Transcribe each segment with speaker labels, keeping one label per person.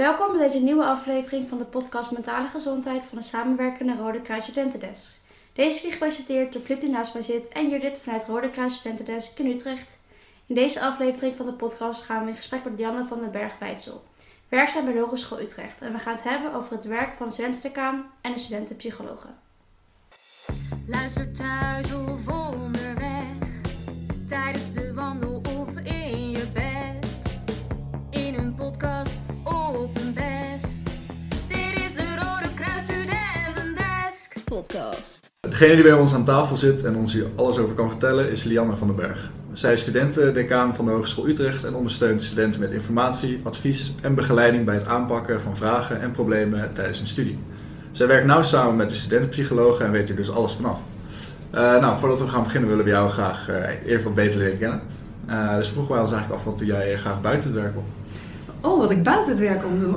Speaker 1: Welkom bij deze nieuwe aflevering van de podcast Mentale Gezondheid van de samenwerkende Rode Kruis Studentendesk. Deze keer gepresenteerd door Flip die naast mij zit en Judith vanuit Rode Kruis Studentendesk in Utrecht. In deze aflevering van de podcast gaan we in gesprek met Janne van den Berg Bijtsel, werkzaam bij de Hogeschool Utrecht. En we gaan het hebben over het werk van de studentendecaan en de studentenpsychologen.
Speaker 2: Luister thuis of onderweg, tijdens de wandel of in podcast.
Speaker 3: Degene die bij ons aan tafel zit en ons hier alles over kan vertellen is Lianne van den Berg. Zij is studentendecaan van de Hogeschool Utrecht en ondersteunt studenten met informatie, advies en begeleiding bij het aanpakken van vragen en problemen tijdens hun studie. Zij werkt nauw samen met de studentenpsychologen en weet hier dus alles vanaf. Eh, nou, voordat we gaan beginnen willen we jou graag uh, eerst wat beter leren kennen. Uh, dus vroegen wij ons eigenlijk af wat jij graag buiten het werk om.
Speaker 4: Oh, wat ik buiten het werk om doe.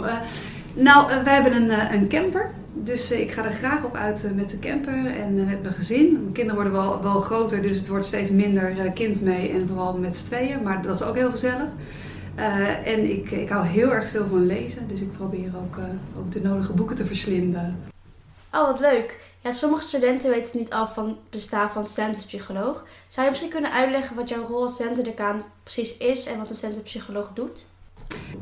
Speaker 4: nou, wij hebben een, een camper. Dus ik ga er graag op uit met de camper en met mijn gezin. Mijn kinderen worden wel, wel groter, dus het wordt steeds minder kind mee en vooral met z'n tweeën. Maar dat is ook heel gezellig. En ik, ik hou heel erg veel van lezen, dus ik probeer ook, ook de nodige boeken te verslinden.
Speaker 1: Oh, wat leuk. Ja, sommige studenten weten niet af van het bestaan van studentenpsycholoog. Zou je misschien kunnen uitleggen wat jouw rol als studentendecaan precies is en wat een studentenpsycholoog doet?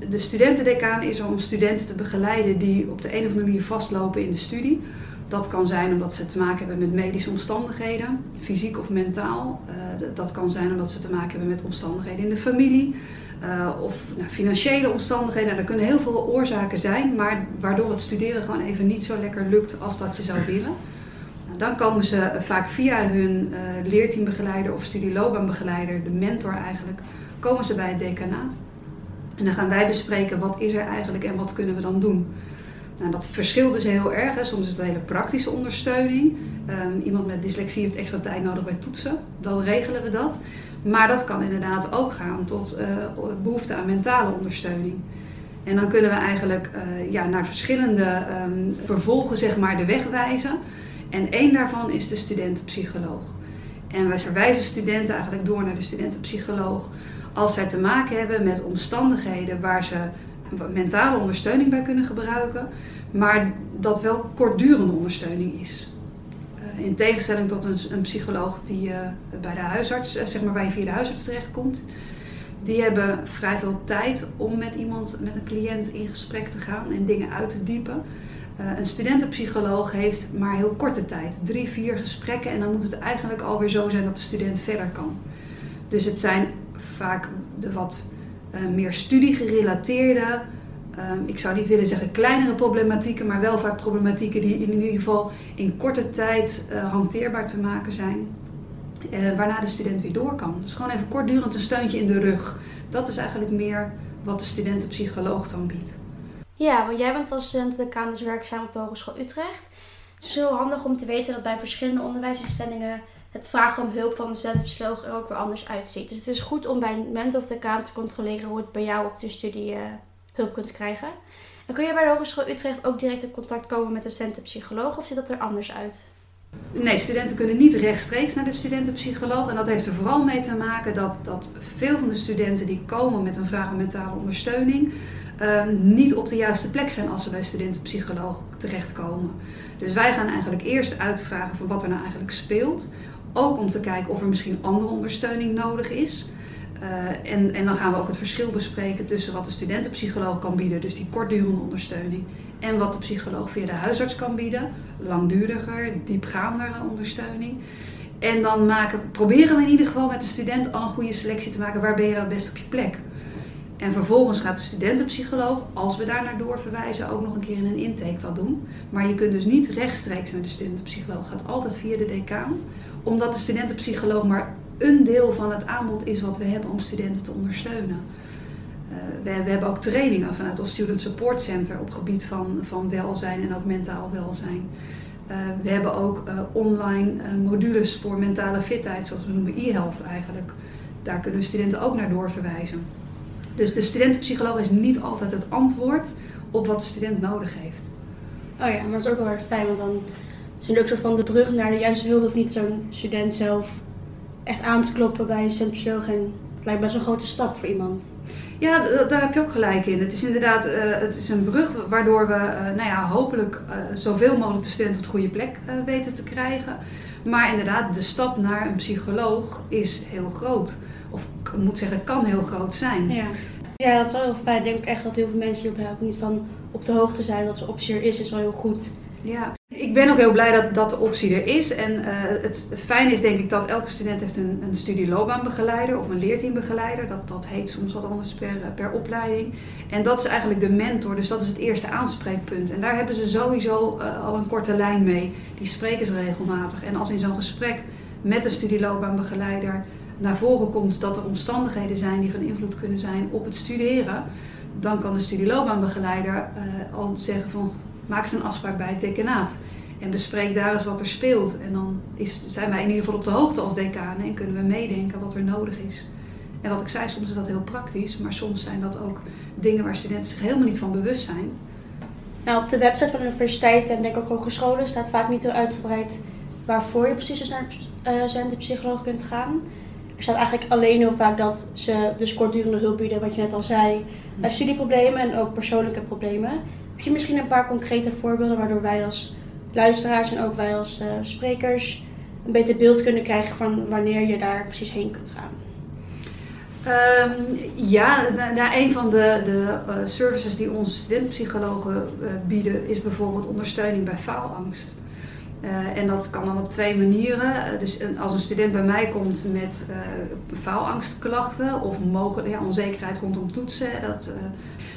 Speaker 4: De studentendecaan is er om studenten te begeleiden die op de een of andere manier vastlopen in de studie. Dat kan zijn omdat ze te maken hebben met medische omstandigheden, fysiek of mentaal. Uh, dat kan zijn omdat ze te maken hebben met omstandigheden in de familie. Uh, of nou, financiële omstandigheden. Er kunnen heel veel oorzaken zijn, maar waardoor het studeren gewoon even niet zo lekker lukt als dat je zou willen. Nou, dan komen ze vaak via hun uh, leerteambegeleider of studieloopbaanbegeleider, de mentor eigenlijk, komen ze bij het decanaat. En dan gaan wij bespreken wat is er eigenlijk en wat kunnen we dan doen. Nou, dat verschilt dus heel erg. Hè. Soms is het hele praktische ondersteuning. Um, iemand met dyslexie heeft extra tijd nodig bij toetsen. Dan regelen we dat. Maar dat kan inderdaad ook gaan tot uh, behoefte aan mentale ondersteuning. En dan kunnen we eigenlijk uh, ja, naar verschillende um, vervolgen zeg maar, de weg wijzen. En één daarvan is de studentenpsycholoog. En wij verwijzen studenten eigenlijk door naar de studentenpsycholoog als zij te maken hebben met omstandigheden waar ze mentale ondersteuning bij kunnen gebruiken, maar dat wel kortdurende ondersteuning is. Uh, in tegenstelling tot een, een psycholoog die uh, bij de huisarts, uh, zeg maar waar je via de huisarts terechtkomt, die hebben vrij veel tijd om met iemand, met een cliënt in gesprek te gaan en dingen uit te diepen. een studentenpsycholoog heeft maar heel korte tijd, drie, vier gesprekken en dan moet het eigenlijk alweer zo zijn dat de student verder kan. Dus het zijn vaak de wat uh, meer studiegerelateerde, um, ik zou niet willen zeggen kleinere problematieken, maar wel vaak problematieken die in ieder geval in korte tijd uh, hanteerbaar te maken zijn. Uh, waarna de student weer door kan. Dus gewoon even kortdurend een steuntje in de rug. Dat is eigenlijk meer wat de studentenpsycholoog dan biedt.
Speaker 1: Ja, want jij bent als studentendecaan dus werkzaam op de Hogeschool Utrecht. Het is heel handig om te weten dat bij verschillende onderwijsinstellingen het vragen om hulp van een studentenpsycholoog er ook weer anders uitziet. Dus het is goed om bij een mentor of decaan te controleren hoe het bij jou op de studie hulp kunt krijgen. En kun je bij de Hogeschool Utrecht ook direct in contact komen met de studentenpsycholoog of ziet dat er anders uit?
Speaker 4: Nee, studenten kunnen niet rechtstreeks naar de studentenpsycholoog. En dat heeft er vooral mee te maken dat, dat veel van de studenten die komen met een vraag om mentale ondersteuning, uh, niet op de juiste plek zijn als ze bij studentenpsycholoog terechtkomen. Dus wij gaan eigenlijk eerst uitvragen van wat er nou eigenlijk speelt. Ook om te kijken of er misschien andere ondersteuning nodig is. Uh, en, en dan gaan we ook het verschil bespreken tussen wat de studentenpsycholoog kan bieden, dus die kortdurende ondersteuning, en wat de psycholoog via de huisarts kan bieden, langduriger, diepgaandere ondersteuning. En dan maken, proberen we in ieder geval met de student al een goede selectie te maken, waar ben je nou het best op je plek. En vervolgens gaat de studentenpsycholoog, als we daar naar doorverwijzen, ook nog een keer in een intake dat doen. Maar je kunt dus niet rechtstreeks naar de studentenpsycholoog, gaat altijd via de decaan. Omdat de studentenpsycholoog maar een deel van het aanbod is wat we hebben om studenten te ondersteunen. Uh, we, we, hebben ook trainingen vanuit ons Student Support Center op gebied van, van welzijn en ook mentaal welzijn. Uh, we hebben ook uh, online modules voor mentale fitheid, zoals we noemen e-health eigenlijk. Daar kunnen studenten ook naar doorverwijzen. Dus de studentenpsycholoog is niet altijd het antwoord op wat de student nodig heeft.
Speaker 1: Oh ja, maar is ook wel erg fijn, want dan is het ook soort van de brug naar de juiste hulp of niet zo'n student zelf echt aan te kloppen bij een studentpsycholoog. En het lijkt best een grote stap voor iemand.
Speaker 4: Ja, daar heb je ook gelijk in. Het is inderdaad eh, het is een brug waardoor we eh, nou ja, hopelijk eh, zoveel mogelijk de studenten op de goede plek weten te krijgen. Maar inderdaad, de stap naar een psycholoog is heel groot. Of ik moet zeggen, kan heel groot zijn.
Speaker 1: Ja. ja, dat is wel heel fijn. Ik denk echt dat heel veel mensen hierop helpen. Niet van op de hoogte zijn dat ze optie er is, is wel heel goed.
Speaker 4: Ja, ik ben ook heel blij dat, dat de optie er is. En eh, het, het fijne is denk ik dat elke student heeft een, een studieloopbaanbegeleider of een leerteambegeleider. Dat, dat heet soms wat anders per, per opleiding. En dat is eigenlijk de mentor, dus dat is het eerste aanspreekpunt. En daar hebben ze sowieso eh, al een korte lijn mee. Die spreken ze regelmatig. En als in zo'n gesprek met de studieloopbaanbegeleider naar voren komt dat er omstandigheden zijn die van invloed kunnen zijn op het studeren, dan kan de studieloopbaanbegeleider eh, al zeggen van maak eens een afspraak bij het decanaat. En bespreek daar eens wat er speelt. En dan is, zijn wij in ieder geval op de hoogte als decanen en kunnen we meedenken wat er nodig is. En wat ik zei, soms is dat heel praktisch, maar soms zijn dat ook dingen waar studenten zich helemaal niet van bewust zijn.
Speaker 1: Nou, op de website van de universiteit en denk ik ook hogescholen staat vaak niet heel uitgebreid waarvoor je precies dus naar uh, studentenpsycholoog kunt gaan. Er staat eigenlijk alleen heel vaak dat ze dus kortdurende hulp bieden, wat je net al zei, bij studieproblemen en ook persoonlijke problemen. Heb je misschien een paar concrete voorbeelden waardoor wij als luisteraars en ook wij als uh, sprekers een beter beeld kunnen krijgen van wanneer je daar precies heen kunt gaan?
Speaker 4: Um, ja, een van de, de uh, services die onze studentpsychologen uh, bieden is bijvoorbeeld ondersteuning bij faalangst. Uh, en dat kan dan op twee manieren. dus een, als een student bij mij komt met faalangstklachten of mogen, ja, onzekerheid rondom toetsen, dat,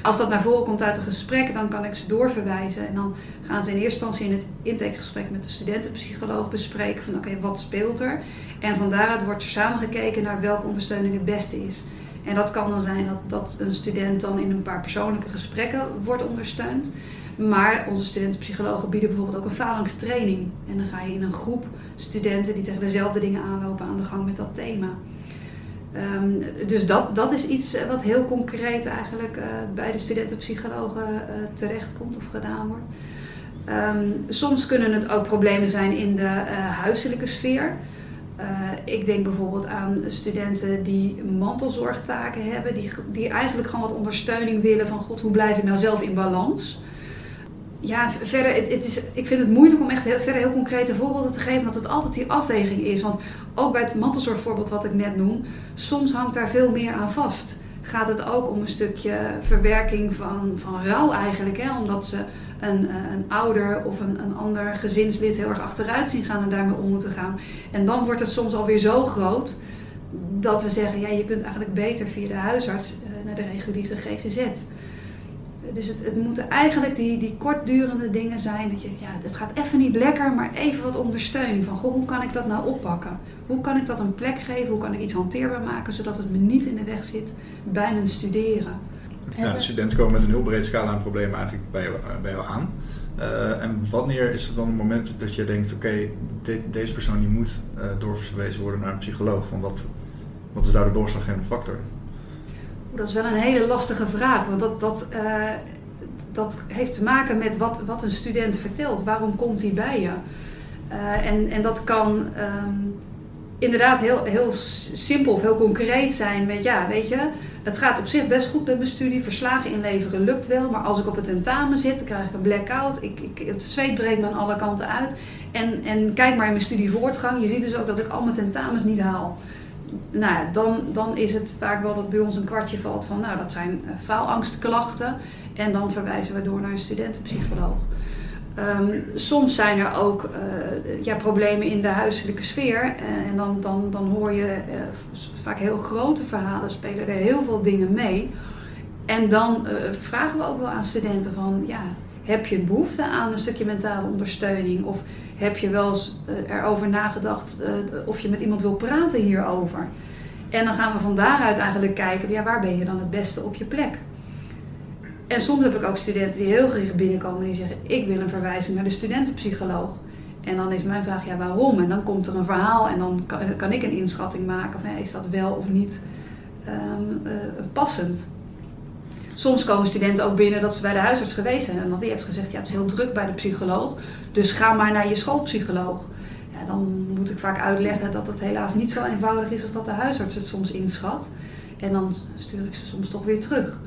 Speaker 4: als dat naar voren komt uit een gesprek, dan kan ik ze doorverwijzen. En dan gaan ze in eerste instantie in het intakegesprek met de studentenpsycholoog bespreken van oké, wat speelt er? En van daaruit wordt er samen gekeken naar welke ondersteuning het beste is. En dat kan dan zijn dat, dat een student dan in een paar persoonlijke gesprekken wordt ondersteund. Maar onze studentenpsychologen bieden bijvoorbeeld ook een falangstraining. En dan ga je in een groep studenten die tegen dezelfde dingen aanlopen aan de gang met dat thema. Um, dus dat, dat is iets wat heel concreet eigenlijk uh, bij de studentenpsychologen uh, terechtkomt of gedaan wordt. Um, soms kunnen het ook problemen zijn in de uh, huiselijke sfeer. ik denk bijvoorbeeld aan studenten die mantelzorgtaken hebben, die, die eigenlijk gewoon wat ondersteuning willen van god, hoe blijf ik nou zelf in balans? Ja, verder, het, het is, ik vind het moeilijk om echt heel, verder heel concrete voorbeelden te geven, dat het altijd die afweging is. Want ook bij het mantelzorgvoorbeeld wat ik net noem, soms hangt daar veel meer aan vast. Gaat het ook om een stukje verwerking van, van rouw eigenlijk, hè? omdat ze een, een ouder of een, een ander gezinslid heel erg achteruit zien gaan en daarmee om moeten gaan. En dan wordt het soms alweer zo groot dat we zeggen, ja, je kunt eigenlijk beter via de huisarts uh, naar de reguliere GGZ. Dus het, het moeten eigenlijk die, die kortdurende dingen zijn. Dat je, ja, het gaat even niet lekker, maar even wat ondersteuning. Van, goh, hoe kan ik dat nou oppakken? Hoe kan ik dat een plek geven? Hoe kan ik iets hanteerbaar maken, zodat het me niet in de weg zit bij mijn studeren?
Speaker 3: Ja, de studenten komen met een heel breed scala aan problemen eigenlijk bij jou, bij jou aan. Uh, en wanneer is het dan het moment dat je denkt, oké, deze persoon die moet uh, doorverwezen worden naar een psycholoog? Want wat, wat is daar de doorslaggevende factor?
Speaker 4: Dat is wel een hele lastige vraag, want dat, dat, uh, dat heeft te maken met wat, wat een student vertelt. Waarom komt hij bij je? Uh, en, en dat kan um, inderdaad heel, heel simpel of heel concreet zijn. Met, ja, weet je, het gaat op zich best goed met mijn studie. Verslagen inleveren lukt wel, maar als ik op het tentamen zit, dan krijg ik een blackout. Ik, ik, het zweet breekt me aan alle kanten uit. En, en kijk maar in mijn studievoortgang. Je ziet dus ook dat ik al mijn tentamens niet haal nou ja, dan, dan is het vaak wel dat bij ons een kwartje valt van, nou, dat zijn uh, faalangstklachten. En dan verwijzen we door naar een studentenpsycholoog. Um, soms zijn er ook uh, ja, problemen in de huiselijke sfeer. Uh, en dan, dan, dan hoor je vaak heel grote verhalen, spelen er heel veel dingen mee. En dan vragen we ook wel aan studenten van, ja, heb je behoefte aan een stukje mentale ondersteuning? Of heb je wel eens uh, erover nagedacht uh, of je met iemand wil praten hierover? En dan gaan we van daaruit eigenlijk kijken, ja, waar ben je dan het beste op je plek? En soms heb ik ook studenten die heel gericht binnenkomen en die zeggen, ik wil een verwijzing naar de studentenpsycholoog. En dan is mijn vraag, ja, waarom? En dan komt er een verhaal en dan kan, kan ik een inschatting maken van, is dat wel of niet um, passend? Soms komen studenten ook binnen dat ze bij de huisarts geweest zijn. Dat die heeft gezegd, ja, het is heel druk bij de psycholoog. Dus ga maar naar je schoolpsycholoog. Ja, dan moet ik vaak uitleggen dat het helaas niet zo eenvoudig is als dat de huisarts het soms inschat. En dan stuur ik ze soms toch weer terug.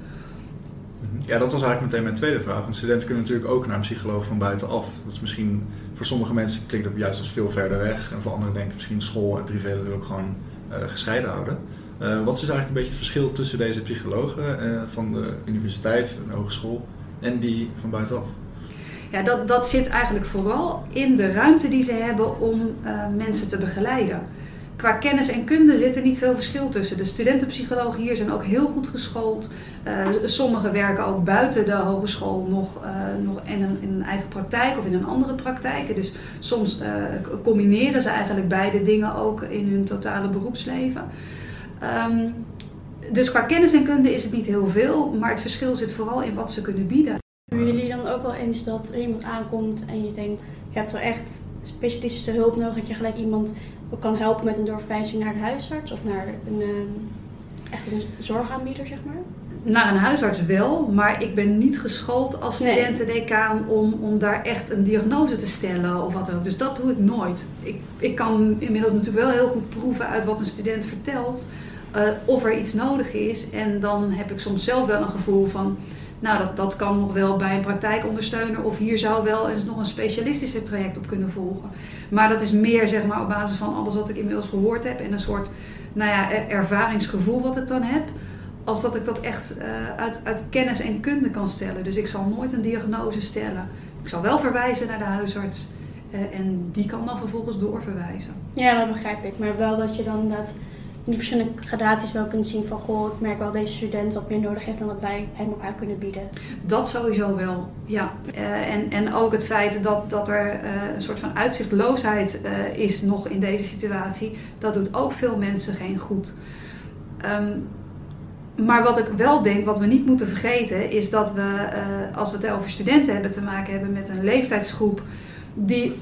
Speaker 3: Ja, dat was eigenlijk meteen mijn tweede vraag. Want studenten kunnen natuurlijk ook naar een psycholoog van buitenaf. Dat is misschien voor sommige mensen klinkt dat juist als veel verder weg. En voor anderen denken misschien school en privé we ook gewoon uh, gescheiden houden. Uh, wat is eigenlijk een beetje het verschil tussen deze psychologen uh, van de universiteit en hogeschool en die van buitenaf?
Speaker 4: Ja, dat, dat zit eigenlijk vooral in de ruimte die ze hebben om mensen te begeleiden qua kennis en kunde zit er niet veel verschil tussen. De studentenpsychologen hier zijn ook heel goed geschoold. Sommigen werken ook buiten de hogeschool nog, nog in, een, in, een, eigen praktijk of in een andere praktijk. Dus soms combineren ze eigenlijk beide dingen ook in hun totale beroepsleven. Um, dus qua kennis en kunde is het niet heel veel, maar het verschil zit vooral in wat ze kunnen bieden.
Speaker 1: Hebben jullie dan ook wel eens dat er iemand aankomt en je denkt, je hebt wel echt specialistische hulp nodig, dat je gelijk iemand ook kan helpen met een doorverwijzing naar de huisarts of naar een, uh, echt een zorgaanbieder, zeg maar?
Speaker 4: Naar een huisarts wel, maar ik ben niet geschoold als studentendecaan om, om daar echt een diagnose te stellen of wat dan ook. Dus dat doe ik nooit. Ik, ik kan inmiddels natuurlijk wel heel goed proeven uit wat een student vertelt uh, of er iets nodig is. En dan heb ik soms zelf wel een gevoel van, nou dat, dat kan nog wel bij een praktijkondersteuner of hier zou wel eens nog een specialistischer traject op kunnen volgen. Maar dat is meer zeg maar, op basis van alles wat ik inmiddels gehoord heb en een soort nou ja, ervaringsgevoel wat ik dan heb. Als dat ik dat echt uh, uit, uit kennis en kunde kan stellen. Dus ik zal nooit een diagnose stellen. Ik zal wel verwijzen naar de huisarts. Uh, en die kan dan vervolgens doorverwijzen.
Speaker 1: Ja, dat begrijp ik. Maar wel dat je dan in die verschillende gradaties wel kunt zien van goh, ik merk wel deze student wat meer nodig heeft dan dat wij hem aan kunnen bieden.
Speaker 4: Dat sowieso wel, ja. Uh, en, en ook het feit dat, dat er uh, een soort van uitzichtloosheid uh, is nog in deze situatie, dat doet ook veel mensen geen goed. Um, maar wat ik wel denk, wat we niet moeten vergeten, is dat we, als we het over studenten hebben, te maken hebben met een leeftijdsgroep die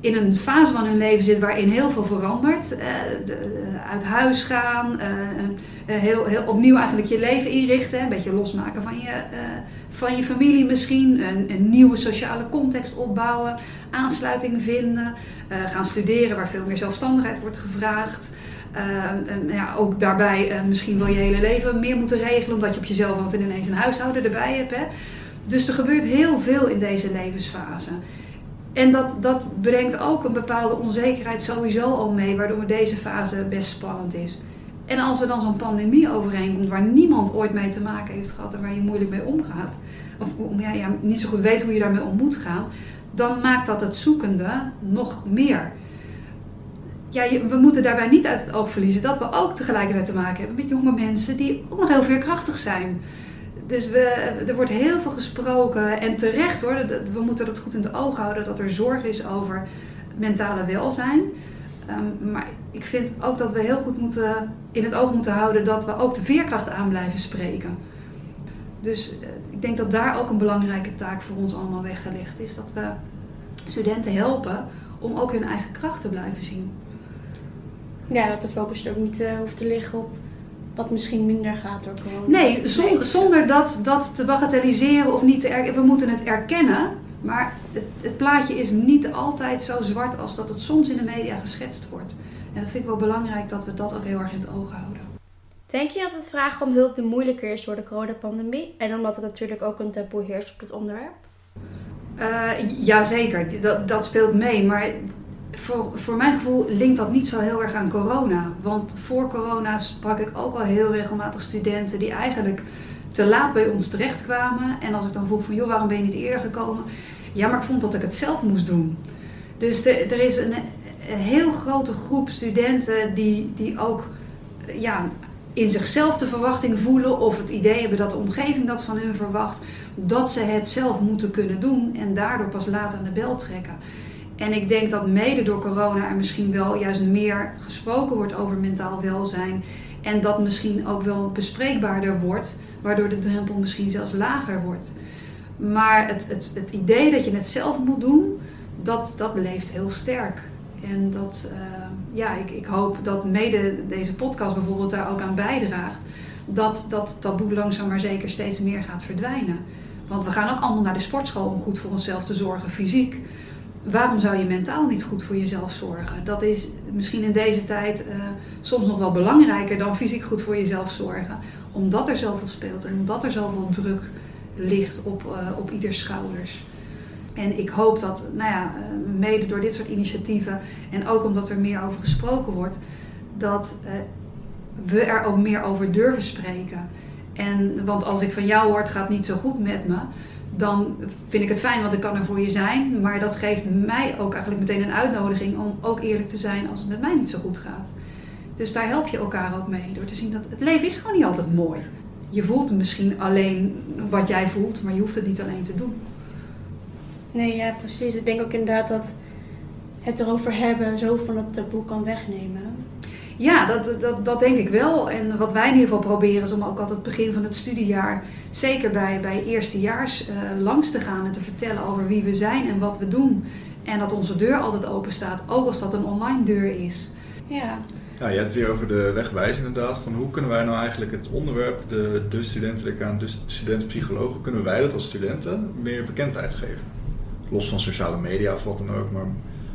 Speaker 4: in een fase van hun leven zit waarin heel veel verandert. Uh, de, uh, uit huis gaan, uh, heel, heel opnieuw eigenlijk je leven inrichten, een beetje losmaken van je, van je familie misschien, een, een, nieuwe sociale context opbouwen, aansluiting vinden, gaan studeren waar veel meer zelfstandigheid wordt gevraagd. ja, ook daarbij misschien wel je hele leven meer moeten regelen omdat je op jezelf woont en ineens een huishouden erbij hebt. Hè. Dus er gebeurt heel veel in deze levensfase. En dat, dat brengt ook een bepaalde onzekerheid sowieso al mee, waardoor deze fase best spannend is. En als er dan zo'n pandemie overheen waar niemand ooit mee te maken heeft gehad en waar je moeilijk mee omgaat, of ja, niet zo goed weet hoe je daarmee om moet gaan, dan maakt dat het zoekende nog meer. Ja, we moeten daarbij niet uit het oog verliezen dat we ook tegelijkertijd te maken hebben met jonge mensen die ook nog heel veerkrachtig zijn. Dus we, er wordt heel veel gesproken en terecht hoor. We moeten dat goed in het oog houden dat er zorg is over mentale welzijn. Um, maar ik vind ook dat we heel goed moeten, in het oog moeten houden dat we ook de veerkracht aan blijven spreken. Dus uh, ik denk dat daar ook een belangrijke taak voor ons allemaal weggelegd is. Dat we studenten helpen om ook hun eigen kracht te blijven zien.
Speaker 1: Ja, dat de focus ook niet uh, hoeft te liggen op wat misschien minder gaat door corona.
Speaker 4: Nee, zonder, zonder dat, dat te bagatelliseren of niet te erkennen. We moeten het erkennen, maar het, het, plaatje is niet altijd zo zwart als dat het soms in de media geschetst wordt. En dat vind ik wel belangrijk dat we dat ook heel erg in het oog houden.
Speaker 1: Denk je dat het vragen om hulp moeilijker is door de coronapandemie? En omdat het natuurlijk ook een taboe heerst op het onderwerp?
Speaker 4: Uh, Jazeker, dat, dat speelt mee. Maar voor, voor mijn gevoel linkt dat niet zo heel erg aan corona. Want voor corona sprak ik ook al heel regelmatig studenten die eigenlijk te laat bij ons terechtkwamen. En als ik dan vroeg van, joh, waarom ben je niet eerder gekomen? Ja, maar ik vond dat ik het zelf moest doen. Dus er is een, een, heel grote groep studenten die, die ook ja, in zichzelf de verwachting voelen of het idee hebben dat de omgeving dat van hun verwacht, dat ze het zelf moeten kunnen doen en daardoor pas laat aan de bel trekken. En ik denk dat mede door corona er misschien wel juist meer gesproken wordt over mentaal welzijn. En dat misschien ook wel bespreekbaarder wordt, waardoor de drempel misschien zelfs lager wordt. Maar het, het, het idee dat je het zelf moet doen, dat, dat leeft heel sterk. En dat, uh, ja, ik, ik hoop dat mede deze podcast bijvoorbeeld daar ook aan bijdraagt. Dat dat taboe langzaam maar zeker steeds meer gaat verdwijnen. Want we gaan ook allemaal naar de sportschool om goed voor onszelf te zorgen, fysiek. Waarom zou je mentaal niet goed voor jezelf zorgen? Dat is misschien in deze tijd uh, soms nog wel belangrijker dan fysiek goed voor jezelf zorgen. Omdat er zoveel speelt en omdat er zoveel druk ligt op, uh, op ieders schouders. En ik hoop dat, nou ja, uh, mede door dit soort initiatieven en ook omdat er meer over gesproken wordt, dat we er ook meer over durven spreken. En, want als ik van jou hoor, het gaat niet zo goed met me, dan vind ik het fijn, want ik kan er voor je zijn. Maar dat geeft mij ook eigenlijk meteen een uitnodiging om ook eerlijk te zijn als het met mij niet zo goed gaat. Dus daar help je elkaar ook mee door te zien dat het leven is gewoon niet altijd mooi. Je voelt misschien alleen wat jij voelt, maar je hoeft het niet alleen te doen.
Speaker 1: Nee, ja, precies. Ik denk ook inderdaad dat het erover hebben zoveel van het taboe kan wegnemen.
Speaker 4: Ja, dat, dat, dat denk ik wel. En wat wij in ieder geval proberen is om ook altijd het begin van het studiejaar, zeker bij, bij eerstejaars, uh, langs te gaan en te vertellen over wie we zijn en wat we doen. En dat onze deur altijd open staat, ook als dat een online deur is.
Speaker 1: Ja.
Speaker 3: Ja, je hebt het hier over de wegwijs inderdaad. Van hoe kunnen wij nou eigenlijk het onderwerp, de, de studentendecaan, de studentpsychologen, kunnen wij dat als studenten meer bekendheid geven? Los van sociale media of wat dan ook, maar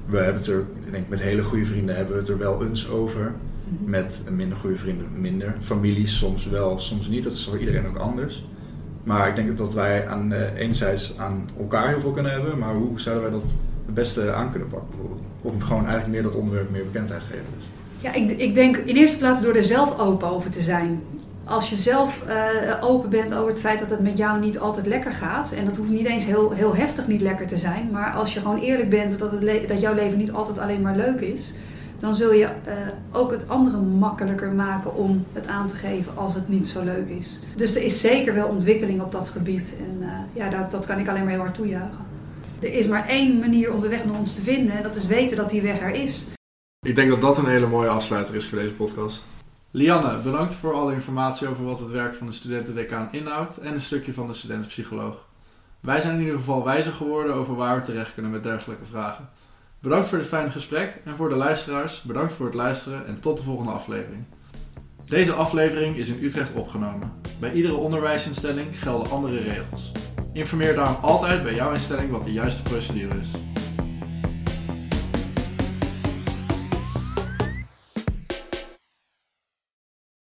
Speaker 3: we hebben het er, ik denk met hele goede vrienden hebben we het er wel eens over. Met minder goede vrienden minder. Families soms wel, soms niet. Dat is voor iedereen ook anders. Maar ik denk dat wij aan, uh, enerzijds aan elkaar heel veel kunnen hebben. Maar hoe zouden wij dat het beste aan kunnen pakken bijvoorbeeld? Om gewoon eigenlijk meer dat onderwerp meer bekendheid geven. Dus.
Speaker 4: Ja, ik, ik denk in eerste plaats door er zelf open over te zijn als je zelf uh, open bent over het feit dat het met jou niet altijd lekker gaat, en dat hoeft niet eens heel, heel heftig niet lekker te zijn, maar als je gewoon eerlijk bent dat, het dat jouw leven niet altijd alleen maar leuk is, dan zul je uh, ook het andere makkelijker maken om het aan te geven als het niet zo leuk is. Dus er is zeker wel ontwikkeling op dat gebied en uh, ja, dat, dat kan ik alleen maar heel hard toejuichen. Er is maar één manier om de weg naar ons te vinden en dat is weten dat die weg er is.
Speaker 3: Ik denk dat dat een hele mooie afsluiter is voor deze podcast. Lianne, bedankt voor alle informatie over wat het werk van de studentendecaan inhoudt en een stukje van de studentenpsycholoog. Wij zijn in ieder geval wijzer geworden over waar we terecht kunnen met dergelijke vragen. Bedankt voor dit fijne gesprek en voor de luisteraars, bedankt voor het luisteren en tot de volgende aflevering. Deze aflevering is in Utrecht opgenomen. Bij iedere onderwijsinstelling gelden andere regels. Informeer daarom altijd bij jouw instelling wat de juiste procedure is.